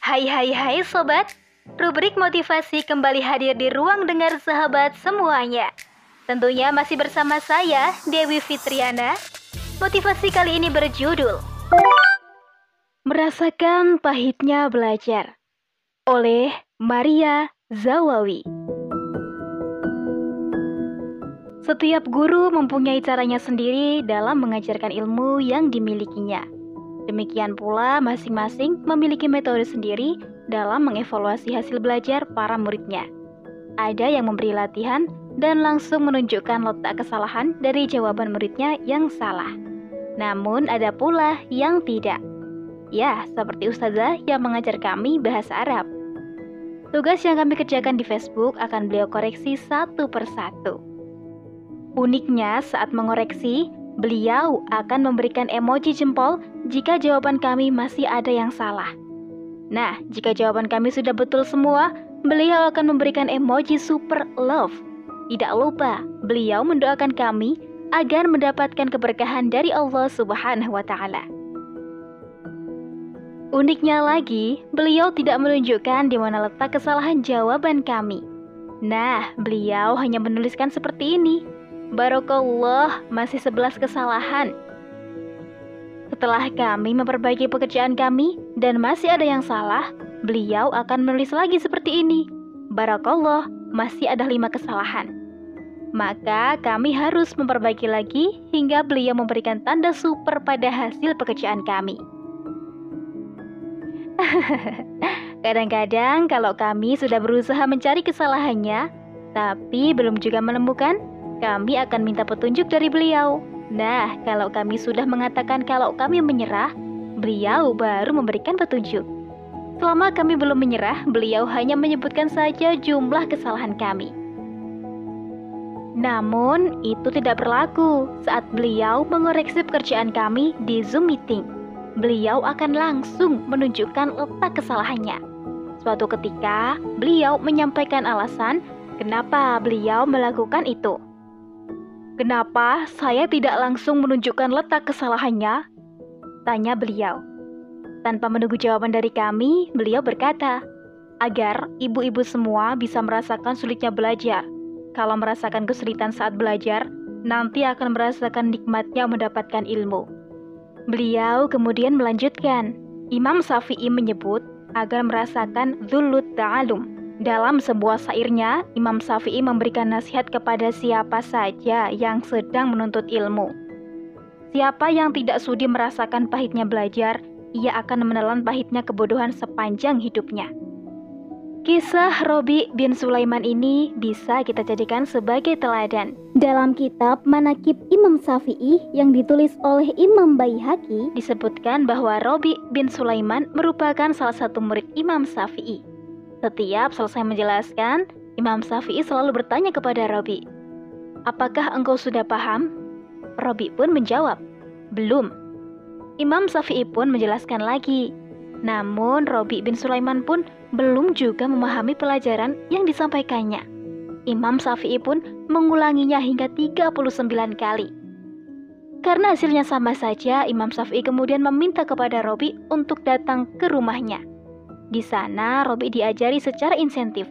Hai hai hai sobat, rubrik motivasi kembali hadir di ruang dengar sahabat semuanya. Tentunya masih bersama saya, Dewi Fitriana. Motivasi kali ini berjudul Merasakan Pahitnya Belajar oleh Maria Zawawi. Setiap guru mempunyai caranya sendiri dalam mengajarkan ilmu yang dimilikinya. Demikian pula masing-masing memiliki metode sendiri dalam mengevaluasi hasil belajar para muridnya. Ada yang memberi latihan dan langsung menunjukkan letak kesalahan dari jawaban muridnya yang salah. Namun ada pula yang tidak. Ya, seperti ustazah yang mengajar kami bahasa Arab. Tugas yang kami kerjakan di Facebook akan beliau koreksi satu persatu. Uniknya, saat mengoreksi, beliau akan memberikan emoji jempol jika jawaban kami masih ada yang salah. Nah, jika jawaban kami sudah betul semua, beliau akan memberikan emoji super love. Tidak lupa, beliau mendoakan kami agar mendapatkan keberkahan dari Allah Subhanahu wa Ta'ala. Uniknya lagi, beliau tidak menunjukkan di mana letak kesalahan jawaban kami. Nah, beliau hanya menuliskan seperti ini. Barokallah, masih 11 kesalahan. Setelah kami memperbaiki pekerjaan kami dan masih ada yang salah, beliau akan menulis lagi seperti ini. Barakallah, masih ada lima kesalahan. Maka kami harus memperbaiki lagi hingga beliau memberikan tanda super pada hasil pekerjaan kami. Kadang-kadang kalau kami sudah berusaha mencari kesalahannya, tapi belum juga menemukan, kami akan minta petunjuk dari beliau. Nah, kalau kami sudah mengatakan kalau kami menyerah, beliau baru memberikan petunjuk. Selama kami belum menyerah, beliau hanya menyebutkan saja jumlah kesalahan kami. Namun, itu tidak berlaku saat beliau mengoreksi pekerjaan kami di Zoom meeting. Beliau akan langsung menunjukkan letak kesalahannya. Suatu ketika, beliau menyampaikan alasan kenapa beliau melakukan itu. Kenapa saya tidak langsung menunjukkan letak kesalahannya? Tanya beliau. Tanpa menunggu jawaban dari kami, beliau berkata, agar ibu-ibu semua bisa merasakan sulitnya belajar. Kalau merasakan kesulitan saat belajar, nanti akan merasakan nikmatnya mendapatkan ilmu. Beliau kemudian melanjutkan, Imam Syafi'i menyebut agar merasakan dhulut ta'alum, dalam sebuah syairnya, Imam Syafi'i memberikan nasihat kepada siapa saja yang sedang menuntut ilmu. Siapa yang tidak sudi merasakan pahitnya belajar, ia akan menelan pahitnya kebodohan sepanjang hidupnya. Kisah Robi bin Sulaiman ini bisa kita jadikan sebagai teladan. Dalam kitab Manakib Imam Syafi'i yang ditulis oleh Imam Baihaqi disebutkan bahwa Robi bin Sulaiman merupakan salah satu murid Imam Syafi'i. Setiap selesai menjelaskan, Imam Syafi'i selalu bertanya kepada Robi, Apakah engkau sudah paham? Robi pun menjawab, Belum. Imam Syafi'i pun menjelaskan lagi. Namun Robi bin Sulaiman pun belum juga memahami pelajaran yang disampaikannya. Imam Syafi'i pun mengulanginya hingga 39 kali. Karena hasilnya sama saja, Imam Syafi'i kemudian meminta kepada Robi untuk datang ke rumahnya. Di sana, Robi diajari secara insentif.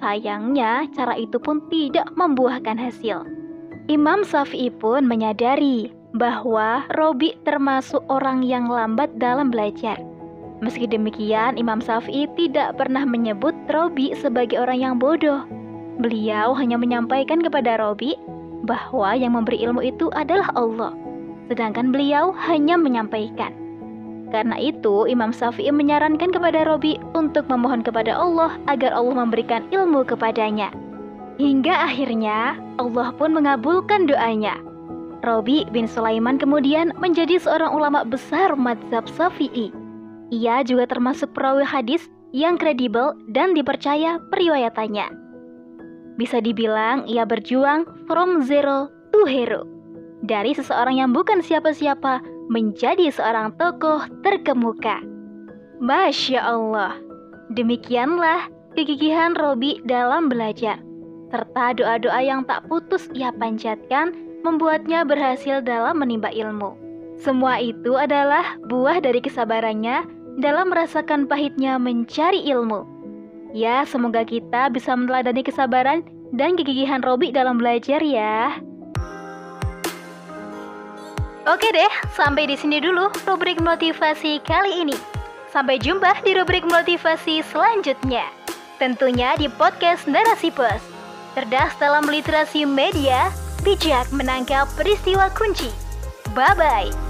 Sayangnya, cara itu pun tidak membuahkan hasil. Imam Syafi'i pun menyadari bahwa Robi termasuk orang yang lambat dalam belajar. Meski demikian, Imam Syafi'i tidak pernah menyebut Robi sebagai orang yang bodoh. Beliau hanya menyampaikan kepada Robi bahwa yang memberi ilmu itu adalah Allah, sedangkan beliau hanya menyampaikan. Karena itu, Imam Syafi'i menyarankan kepada Robi untuk memohon kepada Allah agar Allah memberikan ilmu kepadanya. Hingga akhirnya, Allah pun mengabulkan doanya. Robi bin Sulaiman kemudian menjadi seorang ulama besar mazhab Syafi'i. Ia juga termasuk perawi hadis yang kredibel dan dipercaya periwayatannya. Bisa dibilang ia berjuang from zero to hero. Dari seseorang yang bukan siapa-siapa menjadi seorang tokoh terkemuka. Masya Allah, demikianlah kegigihan Robi dalam belajar, serta doa-doa yang tak putus ia panjatkan membuatnya berhasil dalam menimba ilmu. Semua itu adalah buah dari kesabarannya dalam merasakan pahitnya mencari ilmu. Ya, semoga kita bisa meneladani kesabaran dan kegigihan Robi dalam belajar ya. Oke deh, sampai di sini dulu rubrik motivasi kali ini. Sampai jumpa di rubrik motivasi selanjutnya. Tentunya di podcast Narasi Pos. Cerdas dalam literasi media, bijak menangkap peristiwa kunci. Bye-bye.